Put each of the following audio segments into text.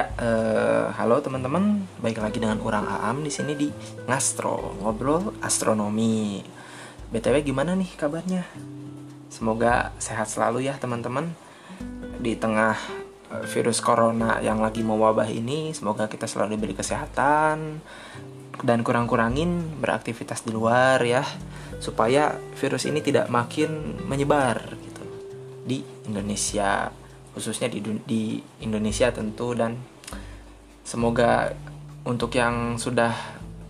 Ya, eh, halo teman-teman, baik lagi dengan orang Aam di sini di Ngastro, ngobrol astronomi. BTW gimana nih kabarnya? Semoga sehat selalu ya teman-teman. Di tengah eh, virus corona yang lagi mewabah ini, semoga kita selalu diberi kesehatan dan kurang-kurangin beraktivitas di luar ya, supaya virus ini tidak makin menyebar gitu di Indonesia khususnya di, di Indonesia tentu dan semoga untuk yang sudah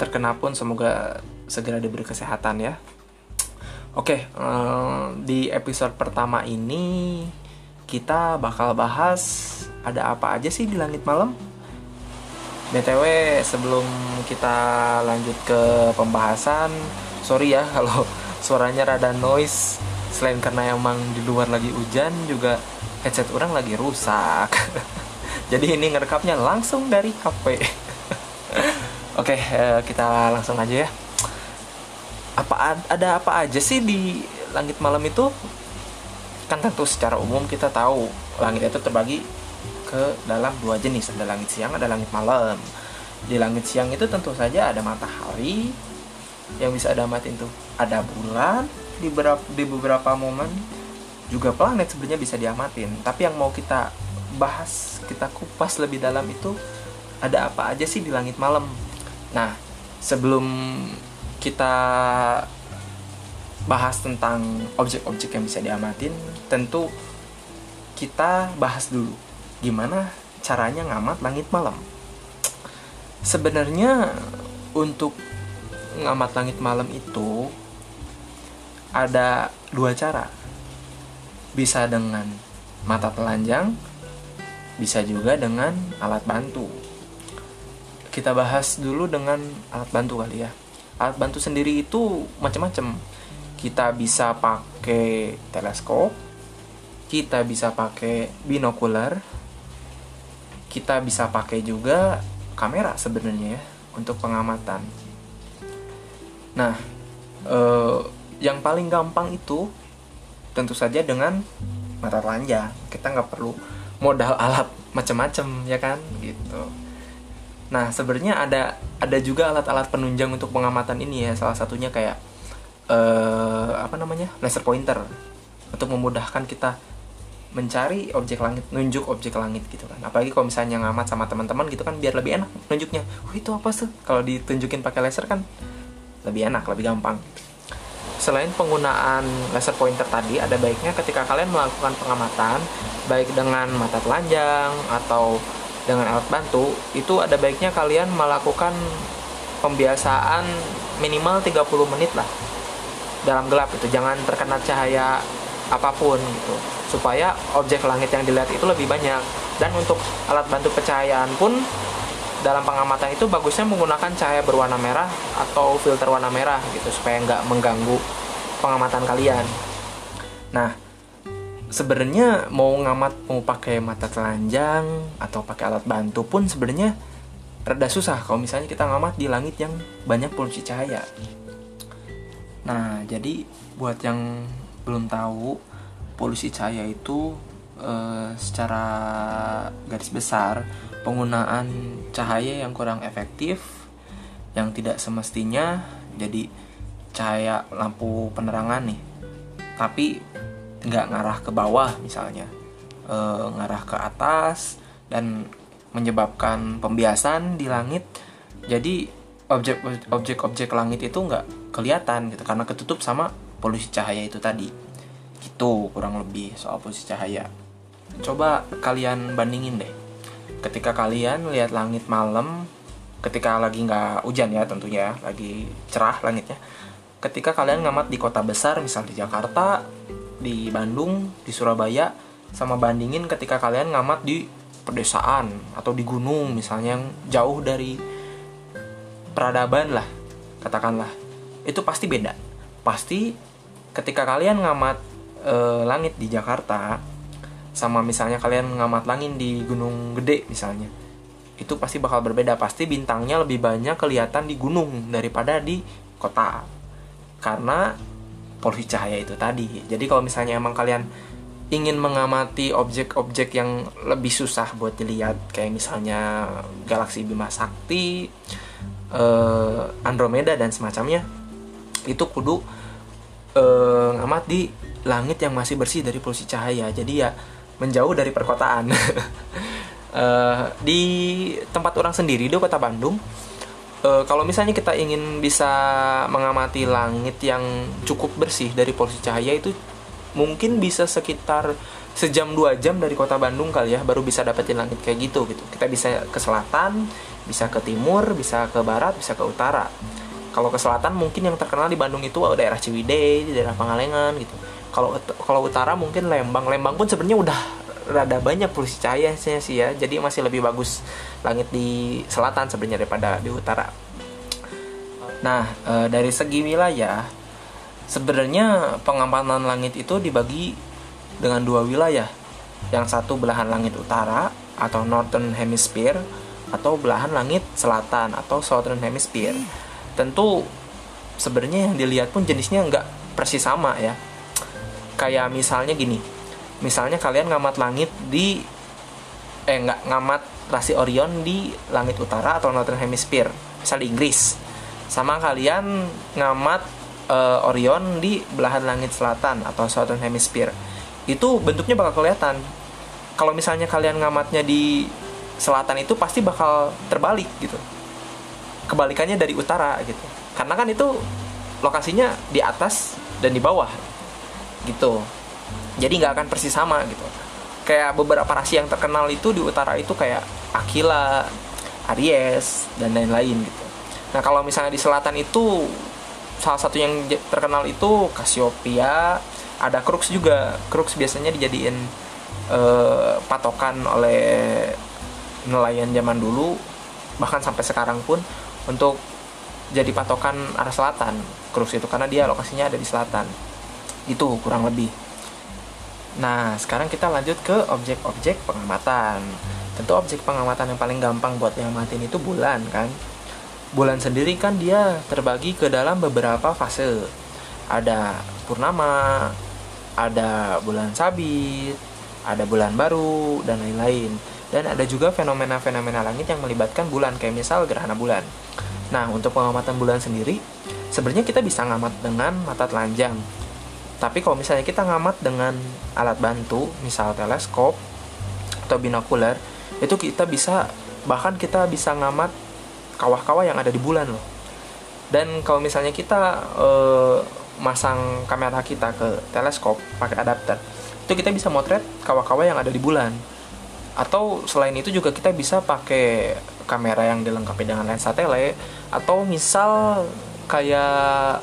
terkena pun semoga segera diberi kesehatan ya. Oke, uh, di episode pertama ini kita bakal bahas ada apa aja sih di langit malam. BTW sebelum kita lanjut ke pembahasan, sorry ya kalau suaranya rada noise. Selain karena emang di luar lagi hujan juga headset orang lagi rusak jadi ini ngerekamnya langsung dari HP oke eh, kita langsung aja ya. Apa ada apa aja sih di langit malam itu? Kan tentu secara umum kita tahu langit itu terbagi ke dalam dua jenis. Ada langit siang ada langit malam. Di langit siang itu tentu saja ada matahari. Yang bisa ada amatin tuh ada bulan di beberapa di beberapa momen. Juga planet sebenarnya bisa diamatin. Tapi yang mau kita bahas kita kupas lebih dalam itu ada apa aja sih di langit malam? Nah sebelum kita bahas tentang objek-objek yang bisa diamatin tentu kita bahas dulu gimana caranya ngamat langit malam? Sebenarnya untuk ngamat langit malam itu ada dua cara. Bisa dengan mata telanjang, bisa juga dengan alat bantu. Kita bahas dulu dengan alat bantu kali ya. Alat bantu sendiri itu macam-macam. Kita bisa pakai teleskop, kita bisa pakai binokular, kita bisa pakai juga kamera sebenarnya ya untuk pengamatan. Nah, eh, yang paling gampang itu tentu saja dengan mata telanjang kita nggak perlu modal alat macam-macam ya kan? Gitu. Nah sebenarnya ada ada juga alat-alat penunjang untuk pengamatan ini ya. Salah satunya kayak uh, apa namanya? Laser pointer. Untuk memudahkan kita mencari objek langit nunjuk objek langit gitu kan. Apalagi kalau misalnya ngamat sama teman-teman gitu kan biar lebih enak nunjuknya. Wah itu apa sih? Kalau ditunjukin pakai laser kan lebih enak lebih gampang. gitu Selain penggunaan laser pointer tadi, ada baiknya ketika kalian melakukan pengamatan, baik dengan mata telanjang atau dengan alat bantu, itu ada baiknya kalian melakukan pembiasaan minimal 30 menit lah dalam gelap itu. Jangan terkena cahaya apa pun gitu. Supaya objek langit yang dilihat itu lebih banyak. Dan untuk alat bantu pencahayaan pun dalam pengamatan itu bagusnya menggunakan cahaya berwarna merah atau filter warna merah gitu supaya nggak mengganggu pengamatan kalian. Nah, sebenarnya mau ngamat mau pakai mata telanjang atau pakai alat bantu pun sebenarnya rada susah kalau misalnya kita ngamat di langit yang banyak polusi cahaya. Nah, jadi buat yang belum tahu polusi cahaya itu e, secara garis besar penggunaan cahaya yang kurang efektif yang tidak semestinya jadi cahaya lampu penerangan nih. Tapi nggak ngarah ke bawah misalnya. E, ngarah ke atas dan menyebabkan pembiasan di langit. Jadi objek-objek langit itu nggak kelihatan gitu karena ketutup sama polusi cahaya itu tadi. Gitu kurang lebih soal polusi cahaya. Coba kalian bandingin deh ketika kalian lihat langit malam ketika lagi nggak hujan ya tentunya lagi cerah langitnya ketika kalian ngamat di kota besar misal di Jakarta di Bandung di Surabaya sama bandingin ketika kalian ngamat di pedesaan atau di gunung misalnya yang jauh dari peradaban lah katakanlah. Itu pasti beda. Pasti ketika kalian ngamat e, langit di Jakarta sama misalnya kalian ngamat langit di gunung gede misalnya itu pasti bakal berbeda. Pasti bintangnya lebih banyak kelihatan di gunung daripada di kota. Karena polusi cahaya itu tadi. Jadi kalau misalnya emang kalian ingin mengamati objek-objek yang lebih susah buat dilihat kayak misalnya galaksi Bima Sakti, uh, Andromeda dan semacamnya itu kudu uh, ngamat di langit yang masih bersih dari polusi cahaya. Jadi ya menjauh dari perkotaan. uh, di tempat orang sendiri di kota Bandung uh, kalau misalnya kita ingin bisa mengamati langit yang cukup bersih dari polusi cahaya itu mungkin bisa sekitar sejam dua jam dari kota Bandung kali ya baru bisa dapetin langit kayak gitu gitu kita bisa ke selatan bisa ke timur bisa ke barat bisa ke utara kalau ke selatan mungkin yang terkenal di Bandung itu oh, daerah Ciwidey di daerah Pangalengan gitu kalau kalau utara mungkin Lembang Lembang pun sebenarnya udah rada banyak polusi cahaya sih ya jadi masih lebih bagus langit di selatan sebenarnya daripada di utara nah e, dari segi wilayah Sebenarnya pengamatan langit itu dibagi dengan dua wilayah. Yang satu belahan langit utara atau Northern Hemisphere atau belahan langit selatan atau Southern Hemisphere. Tentu sebenarnya yang dilihat pun jenisnya nggak persis sama ya. Kayak misalnya gini, misalnya kalian ngamat langit di eh nggak ngamat rasi Orion di langit utara atau Northern Hemisphere, misal di Inggris. Sama kalian ngamat uh, Orion di belahan langit selatan atau Southern Hemisphere itu bentuknya bakal kelihatan kalau misalnya kalian ngamatnya di selatan itu pasti bakal terbalik gitu kebalikannya dari utara gitu. Karena kan itu lokasinya di atas dan di bawah gitu. Jadi nggak akan persis sama gitu. Kayak beberapa rasi yang terkenal itu di utara itu kayak Aquila, Aries dan lain-lain gitu. Nah kalau misalnya di selatan itu salah satu yang terkenal itu Cassiopeia ada Crux juga. Crux biasanya dijadiin uh, patokan oleh nelayan zaman dulu bahkan sampai sekarang pun untuk jadi patokan arah selatan Crux itu karena dia lokasinya ada di selatan itu kurang lebih nah sekarang kita lanjut ke objek-objek pengamatan tentu objek pengamatan yang paling gampang buat ngamatin itu bulan kan bulan sendiri kan dia terbagi ke dalam beberapa fase. Ada purnama, ada bulan sabit, ada bulan baru, dan lain-lain. Dan ada juga fenomena-fenomena langit yang melibatkan bulan, kayak misal gerhana bulan. Nah, untuk pengamatan bulan sendiri, sebenarnya kita bisa ngamat dengan mata telanjang. Tapi kalau misalnya kita ngamat dengan alat bantu, misal teleskop atau binokular, itu kita bisa bahkan kita bisa ngamat kawah-kawah yang ada di bulan loh dan kalau misalnya kita uh, masang kamera kita ke teleskop pakai adapter itu kita bisa motret kawah-kawah yang ada di bulan atau selain itu juga kita bisa pakai kamera yang dilengkapi dengan lensa tele atau misal kayak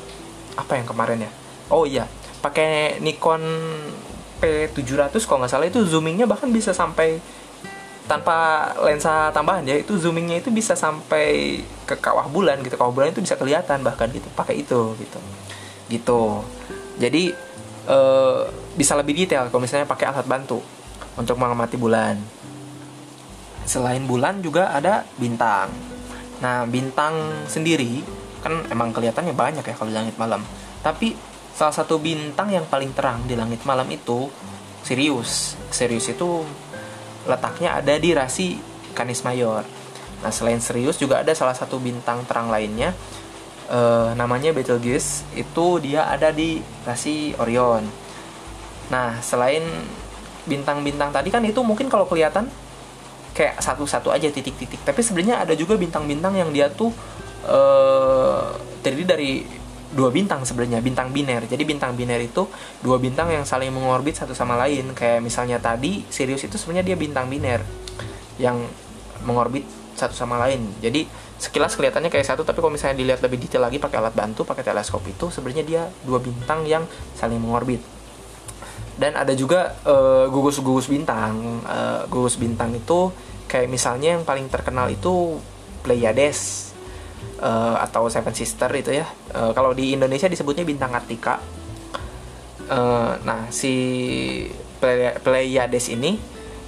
apa yang kemarin ya? Oh iya pakai Nikon P700 kalau nggak salah itu zoomingnya bahkan bisa sampai tanpa lensa tambahan ya itu zoomingnya itu bisa sampai ke kawah bulan gitu. Kawah bulan itu bisa kelihatan bahkan gitu pakai itu gitu. Gitu. Jadi e, bisa lebih detail kalau misalnya pakai alat bantu untuk mengamati bulan selain bulan juga ada bintang nah bintang sendiri kan emang kelihatannya banyak ya kalau di langit malam tapi salah satu bintang yang paling terang di langit malam itu Sirius Sirius itu letaknya ada di rasi Canis Major. Nah, selain Sirius juga ada salah satu bintang terang lainnya uh, namanya Betelgeuse itu dia ada di rasi Orion. Nah, selain bintang-bintang tadi kan itu mungkin kalau kelihatan kayak satu-satu aja titik-titik, tapi sebenarnya ada juga bintang-bintang yang dia tuh uh, terdiri dari dua bintang sebenarnya bintang biner. Jadi bintang biner itu dua bintang yang saling mengorbit satu sama lain. Kayak misalnya tadi Sirius itu sebenarnya dia bintang biner yang mengorbit satu sama lain. Jadi sekilas kelihatannya kayak satu tapi kalau misalnya dilihat lebih detail lagi pakai alat bantu pakai teleskop itu sebenarnya dia dua bintang yang saling mengorbit dan ada juga uh, gugus-gugus bintang uh, gugus bintang itu kayak misalnya yang paling terkenal itu Pleiades uh, atau Seven Sister itu ya. Uh, kalau di Indonesia disebutnya bintang Kartika. Uh, nah, si Pleiades ini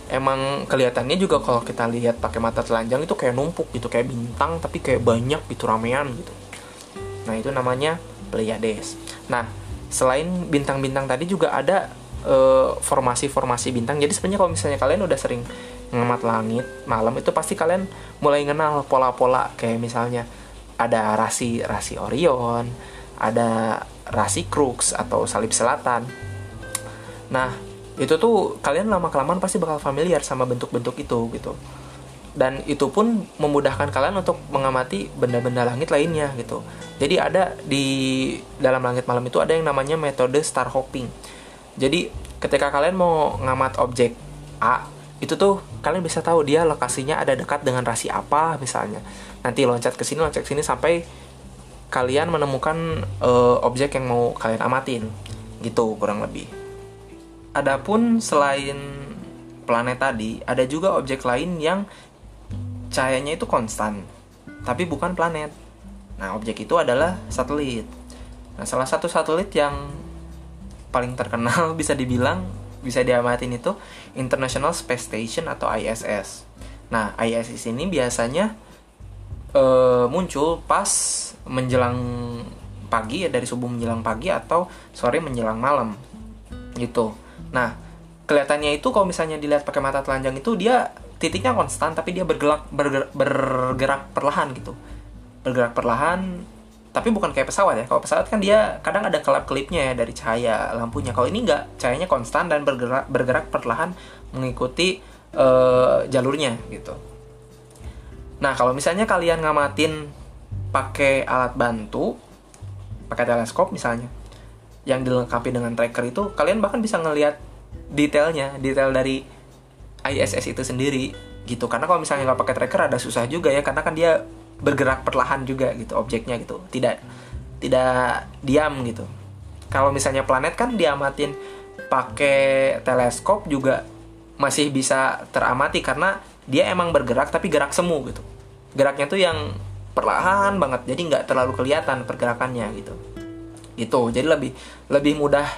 emang kelihatannya juga kalau kita lihat pakai mata telanjang itu kayak numpuk gitu, kayak bintang tapi kayak banyak gitu ramean gitu. Nah, itu namanya Pleiades. Nah, selain bintang-bintang tadi juga ada eh, formasi-formasi bintang. Jadi sebenarnya kalau misalnya kalian udah sering ngemat langit malam itu pasti kalian mulai kenal pola-pola kayak misalnya ada rasi rasi Orion, ada rasi Crux atau salib selatan. Nah, itu tuh kalian lama kelamaan pasti bakal familiar sama bentuk-bentuk itu gitu dan itu pun memudahkan kalian untuk mengamati benda-benda langit lainnya gitu jadi ada di dalam langit malam itu ada yang namanya metode star hopping jadi ketika kalian mau ngamat objek A itu tuh kalian bisa tahu dia lokasinya ada dekat dengan rasi apa misalnya nanti loncat ke sini loncat ke sini sampai kalian menemukan uh, objek yang mau kalian amatin gitu kurang lebih adapun selain planet tadi ada juga objek lain yang cahayanya itu konstan, tapi bukan planet. Nah, objek itu adalah satelit. Nah, salah satu satelit yang paling terkenal bisa dibilang bisa diamatin itu International Space Station atau ISS. Nah, ISS ini biasanya uh, muncul pas menjelang pagi ya dari subuh menjelang pagi atau sore menjelang malam gitu. Nah, kelihatannya itu kalau misalnya dilihat pakai mata telanjang itu dia titiknya konstan tapi dia bergerak bergerak, bergerak perlahan gitu bergerak perlahan tapi bukan kayak pesawat ya. Kalau pesawat kan dia kadang ada kelap kelipnya ya dari cahaya lampunya. Kalau ini enggak cahayanya konstan dan bergerak bergerak perlahan mengikuti uh, jalurnya gitu. Nah kalau misalnya kalian ngamatin pakai alat bantu pakai teleskop misalnya yang dilengkapi dengan tracker itu kalian bahkan bisa ngelihat detailnya detail dari ISS itu sendiri gitu. Karena kalau misalnya nggak pakai tracker ada susah juga ya. Karena kan dia bergerak perlahan juga gitu objeknya gitu tidak tidak diam gitu kalau misalnya planet kan diamatin pakai teleskop juga masih bisa teramati karena dia emang bergerak tapi gerak semu gitu geraknya tuh yang perlahan banget jadi nggak terlalu kelihatan pergerakannya gitu gitu jadi lebih lebih mudah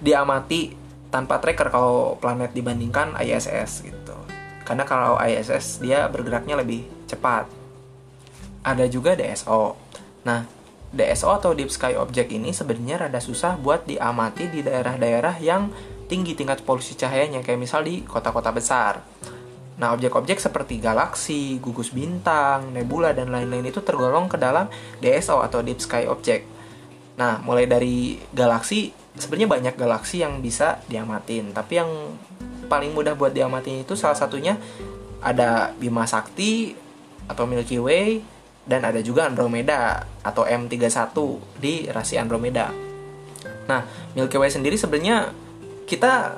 diamati tanpa tracker kalau planet dibandingkan ISS gitu. Karena kalau ISS dia bergeraknya lebih cepat. Ada juga DSO. Nah, DSO atau Deep Sky Object ini sebenarnya rada susah buat diamati di daerah-daerah yang tinggi tingkat polusi cahayanya kayak misal di kota-kota besar. Nah, objek-objek seperti galaksi, gugus bintang, nebula, dan lain-lain itu tergolong ke dalam DSO atau Deep Sky Object. Nah, mulai dari galaksi sebenarnya banyak galaksi yang bisa diamatin tapi yang paling mudah buat diamatin itu salah satunya ada Bima Sakti atau Milky Way dan ada juga Andromeda atau M31 di rasi Andromeda. Nah, Milky Way sendiri sebenarnya kita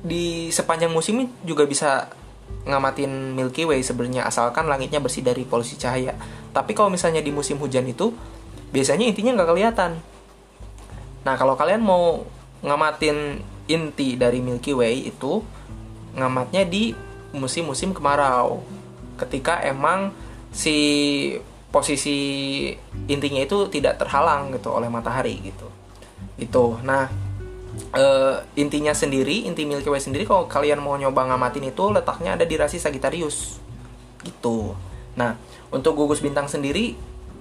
di sepanjang musim juga bisa ngamatin Milky Way sebenarnya asalkan langitnya bersih dari polusi cahaya. Tapi kalau misalnya di musim hujan itu biasanya intinya nggak kelihatan Nah, kalau kalian mau ngamatin inti dari Milky Way itu ngamatnya di musim-musim kemarau. Ketika emang si posisi intinya itu tidak terhalang gitu oleh matahari gitu. Itu. Nah, e, intinya sendiri, inti Milky Way sendiri kalau kalian mau nyoba ngamatin itu letaknya ada di rasi Sagittarius. Gitu. Nah, untuk gugus bintang sendiri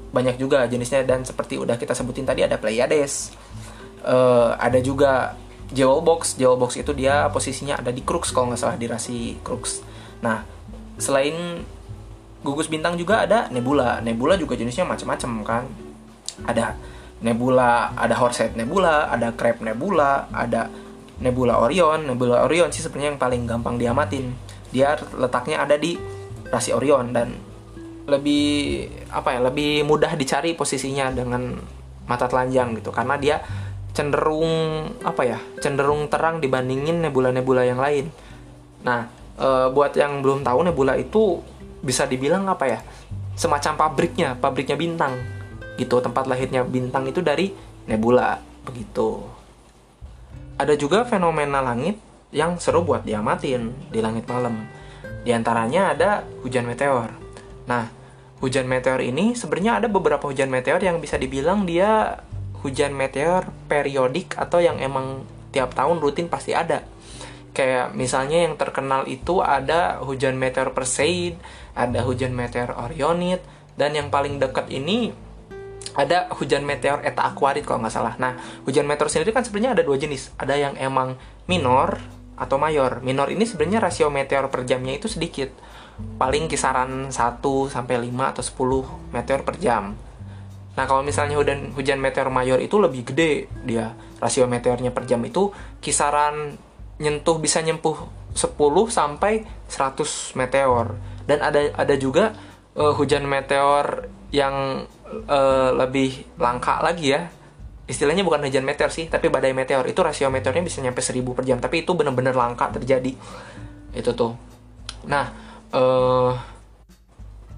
banyak juga jenisnya dan seperti udah kita sebutin tadi ada Pleiades uh, ada juga Jewel Box Jewel Box itu dia posisinya ada di Crux kalau nggak salah di rasi Crux nah selain gugus bintang juga ada nebula. Nebula juga jenisnya macam-macam kan? Ada nebula ada Horsehead Nebula ada Crab Nebula ada Nebula Orion. Nebula Orion sih sebenarnya yang paling gampang diamatin. Dia letaknya ada di rasi Orion dan lebih apa ya lebih mudah dicari posisinya dengan mata telanjang gitu. Karena dia cenderung apa ya cenderung terang dibandingin nebula-nebula yang lain. Nah, e, buat yang belum tahu nebula itu bisa dibilang apa ya semacam pabriknya, pabriknya bintang gitu. Tempat lahirnya bintang itu dari nebula begitu. Ada juga fenomena langit yang seru buat diamatin di langit malam. Di antaranya ada hujan meteor. Nah, hujan meteor ini sebenarnya ada beberapa hujan meteor yang bisa dibilang dia hujan meteor periodik atau yang emang tiap tahun rutin pasti ada. Kayak misalnya yang terkenal itu ada hujan meteor Perseid, ada hujan meteor Orionid, dan yang paling dekat ini ada hujan meteor eta aquarit kalau nggak salah. Nah, hujan meteor sendiri kan sebenarnya ada dua jenis. Ada yang emang minor atau mayor. Minor ini sebenarnya rasio meteor per jamnya itu sedikit. Paling kisaran 1 sampai 5 atau 10 meteor per jam. Nah, kalau misalnya hujan hujan meteor mayor itu lebih gede dia. Rasio meteornya per jam itu kisaran nyentuh bisa nyempuh 10 sampai 100 meteor. Dan ada ada juga uh, hujan meteor yang uh, lebih langka lagi ya. Istilahnya bukan hujan meteor sih tapi badai meteor. Itu rasio meteornya bisa nyampe 1000 per jam tapi itu bener-bener langka terjadi. Itu tuh. Nah uh,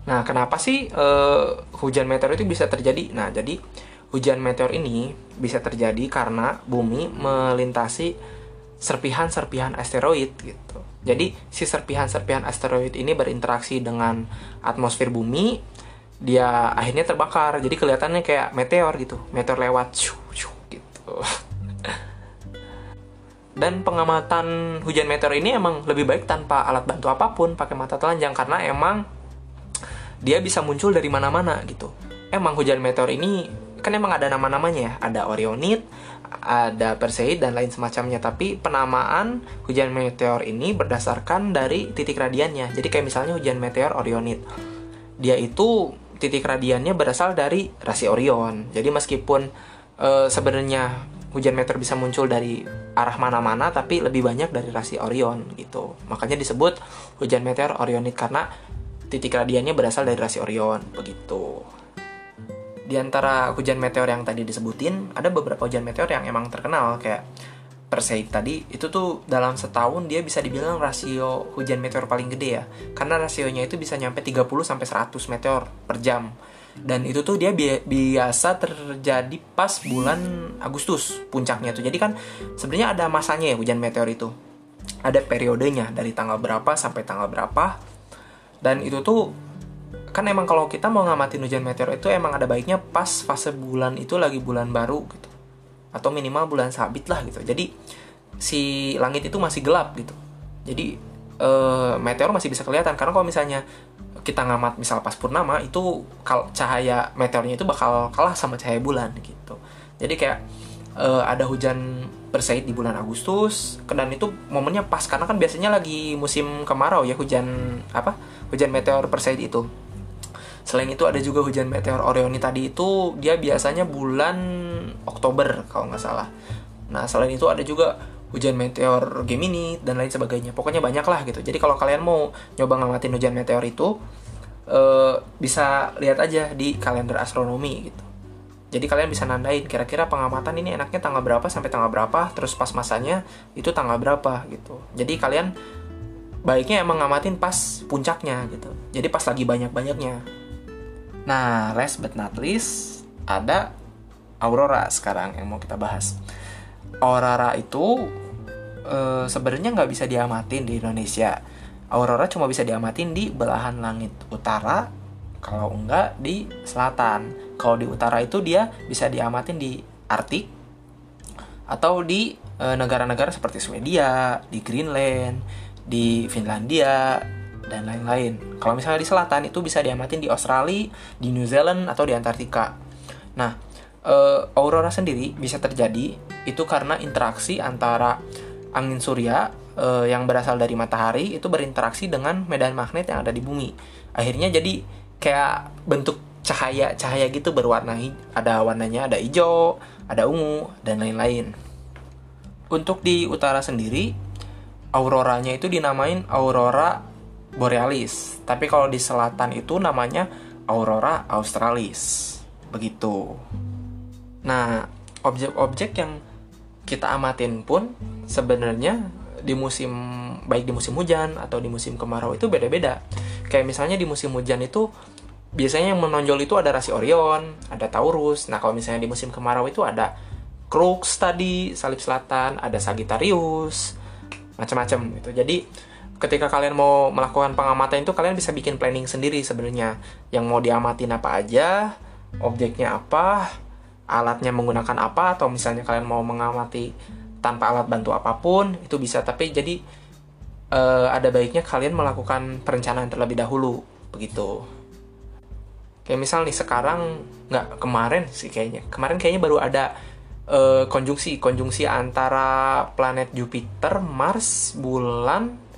nah kenapa sih uh, hujan meteor itu bisa terjadi? Nah jadi hujan meteor ini bisa terjadi karena bumi melintasi serpihan-serpihan asteroid gitu jadi si serpihan-serpihan asteroid ini berinteraksi dengan atmosfer bumi dia akhirnya terbakar. Jadi kelihatannya kayak meteor gitu. Meteor lewat shu, shu, gitu. Dan pengamatan hujan meteor ini emang lebih baik tanpa alat bantu apa pun pakai mata telanjang karena emang dia bisa muncul dari mana-mana gitu. Emang hujan meteor ini kan emang ada nama-namanya ya ada Orionid ada Perseid dan lain semacamnya tapi penamaan hujan meteor ini berdasarkan dari titik radiannya jadi kayak misalnya hujan meteor Orionid dia itu titik radiannya berasal dari rasi Orion. Jadi meskipun e, sebenarnya hujan meteor bisa muncul dari arah mana-mana tapi lebih banyak dari rasi Orion gitu. Makanya disebut hujan meteor Orionid karena titik radiannya berasal dari rasi Orion begitu. Di antara hujan meteor yang tadi disebutin, ada beberapa hujan meteor yang emang terkenal kayak Perseid tadi. Itu tuh dalam setahun dia bisa dibilang rasio hujan meteor paling gede ya. Karena rasionya itu bisa nyampe 30 sampai 100 meteor per jam. Dan itu tuh dia bi biasa terjadi pas bulan Agustus puncaknya tuh. Jadi kan sebenarnya ada masanya ya hujan meteor itu. Ada periodenya dari tanggal berapa sampai tanggal berapa. Dan itu tuh kan emang kalau kita mau ngamatin hujan meteor itu emang ada baiknya pas fase bulan itu lagi bulan baru gitu. Atau minimal bulan sabit lah gitu. Jadi si langit itu masih gelap gitu. Jadi e, meteor masih bisa kelihatan. Karena kalau misalnya kita ngamat misal pas purnama itu kal cahaya meteornya itu bakal kalah sama cahaya bulan gitu. Jadi kayak e, ada hujan Perseid di bulan Agustus dan itu momennya pas. Karena kan biasanya lagi musim kemarau ya hujan apa hujan meteor Perseid itu Selain itu ada juga hujan meteor Orioni tadi itu dia biasanya bulan Oktober kalau nggak salah. Nah selain itu ada juga hujan meteor Gemini dan lain sebagainya. Pokoknya banyak lah gitu. Jadi kalau kalian mau nyoba ngamatin hujan meteor itu uh, bisa lihat aja di kalender astronomi gitu. Jadi kalian bisa nandain kira-kira pengamatan ini enaknya tanggal berapa sampai tanggal berapa, terus pas masanya itu tanggal berapa gitu. Jadi kalian baiknya emang ngamatin pas puncaknya gitu. Jadi pas lagi banyak-banyaknya Nah, last but not least, ada Aurora sekarang yang mau kita bahas. Aurora itu e, sebenarnya nggak bisa diamatin di Indonesia. Aurora cuma bisa diamatin di belahan langit utara, kalau enggak di selatan. Kalau di utara itu dia bisa diamatin di Arktik atau di eh, negara-negara seperti Swedia, di Greenland, di Finlandia, dan lain-lain. Kalau misalnya di selatan itu bisa diamatin di Australia, di New Zealand atau di Antartika. Nah, uh, aurora sendiri bisa terjadi itu karena interaksi antara angin surya uh, yang berasal dari matahari itu berinteraksi dengan medan magnet yang ada di bumi. Akhirnya jadi kayak bentuk cahaya-cahaya gitu berwarna ada warnanya ada hijau, ada ungu dan lain-lain. Untuk di utara sendiri auroranya itu dinamain aurora borealis. Tapi kalau di selatan itu namanya aurora australis. Begitu. Nah, objek-objek yang kita amatin pun sebenarnya di musim baik di musim hujan atau di musim kemarau itu beda-beda. Kayak misalnya di musim hujan itu biasanya yang menonjol itu ada rasi Orion, ada Taurus. Nah, kalau misalnya di musim kemarau itu ada Crux tadi, Salib Selatan, ada Sagittarius, macam-macam gitu. Jadi ketika kalian mau melakukan pengamatan itu kalian bisa bikin planning sendiri sebenarnya. Yang mau diamatin apa aja objeknya apa alatnya menggunakan apa atau misalnya kalian mau mengamati tanpa alat bantu apa pun itu bisa. Tapi jadi uh, ada baiknya kalian melakukan perencanaan terlebih dahulu begitu. Kayak misal nih sekarang nggak kemarin sih kayaknya. Kemarin kayaknya baru ada uh, konjungsi. Konjungsi antara planet Jupiter Mars bulan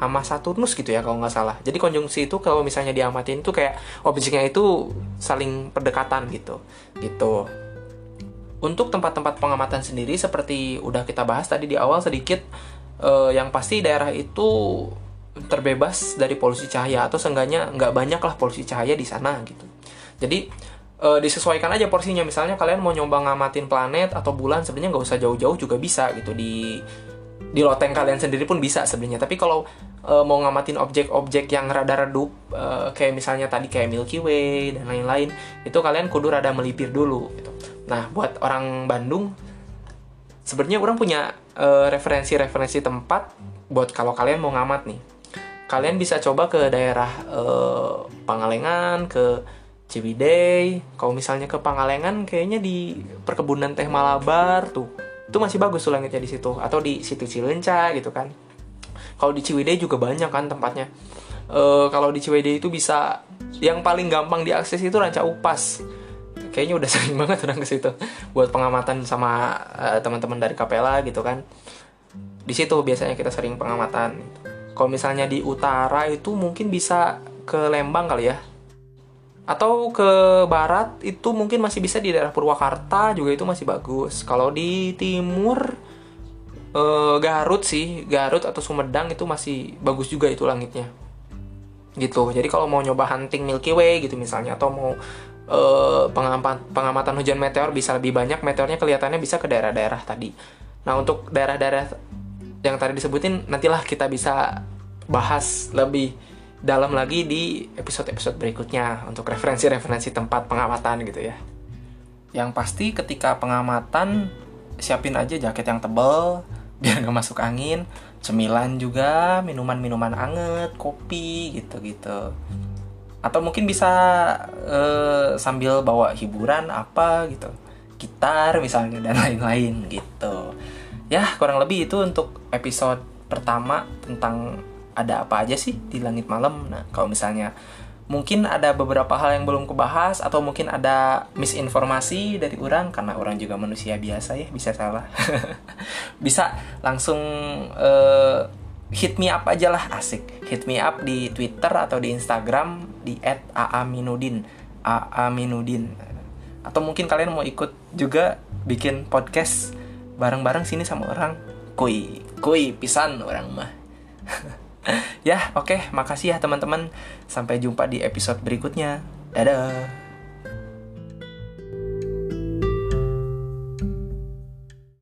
sama Saturnus gitu ya kalau nggak salah. Jadi konjungsi itu kalau misalnya diamatin tuh kayak objeknya itu saling berdekatan gitu. Gitu. Untuk tempat-tempat pengamatan sendiri seperti udah kita bahas tadi di awal sedikit uh, yang pasti daerah itu terbebas dari polusi cahaya atau seenggaknya nggak banyak lah polusi cahaya di sana gitu. Jadi e, disesuaikan aja porsinya. Misalnya kalian mau nyoba ngamatin planet atau bulan sebenarnya nggak usah jauh-jauh juga bisa gitu di di loteng kalian sendiri pun bisa sebenarnya. Tapi kalau e, mau ngamatin objek-objek yang rada redup e, kayak misalnya tadi kayak Milky Way dan lain-lain itu kalian kudu rada melipir dulu gitu. Nah buat orang Bandung sebenarnya orang punya referensi-referensi tempat buat kalau kalian mau ngamat nih. Kalian bisa coba ke daerah uh, Pangalengan, ke Ciwidey. Kalau misalnya ke Pangalengan, kayaknya di perkebunan teh Malabar tuh, itu masih bagus langitnya di situ. Atau di situ Cilenca gitu kan. Kalau di Ciwidey juga banyak kan tempatnya. Uh, kalau di Ciwidey itu bisa yang paling gampang diakses itu Ranca Upas. Kayaknya udah sering banget orang ke situ buat pengamatan sama uh, teman-teman dari Kapela gitu kan. Di situ biasanya kita sering pengamatan. Gitu kalau misalnya di utara itu mungkin bisa ke Lembang kali ya. Atau ke barat itu mungkin masih bisa di daerah Purwakarta juga itu masih bagus. Kalau di timur eh, Garut sih, Garut atau Sumedang itu masih bagus juga itu langitnya. Gitu. Jadi kalau mau nyoba hunting Milky Way gitu misalnya atau mau eh, pengamatan, pengamatan hujan meteor bisa lebih banyak meteornya kelihatannya bisa ke daerah-daerah tadi. Nah, untuk daerah-daerah yang tadi disebutin nantilah kita bisa bahas lebih dalam lagi di episode-episode berikutnya untuk referensi-referensi tempat pengamatan gitu ya. Yang pasti ketika pengamatan siapin aja jaket yang tebel biar nggak masuk angin, cemilan juga, minuman-minuman anget, kopi gitu-gitu. Atau mungkin bisa uh, sambil bawa hiburan apa gitu, gitar misalnya dan lain-lain gitu ya kurang lebih itu untuk episode pertama tentang ada apa aja sih di langit malam. Nah, kalau misalnya mungkin ada beberapa hal yang belum kebahas atau mungkin ada misinformasi dari orang karena orang juga manusia biasa ya bisa salah. bisa langsung uh, hit me up aja lah asik. Hit me up di Twitter atau di Instagram di @aaminudin. aaminudin. Atau mungkin kalian mau ikut juga bikin podcast bareng-bareng sini sama orang kui kui pisan orang mah ya oke okay, makasih ya teman-teman. Sampai jumpa di episode berikutnya. Dadah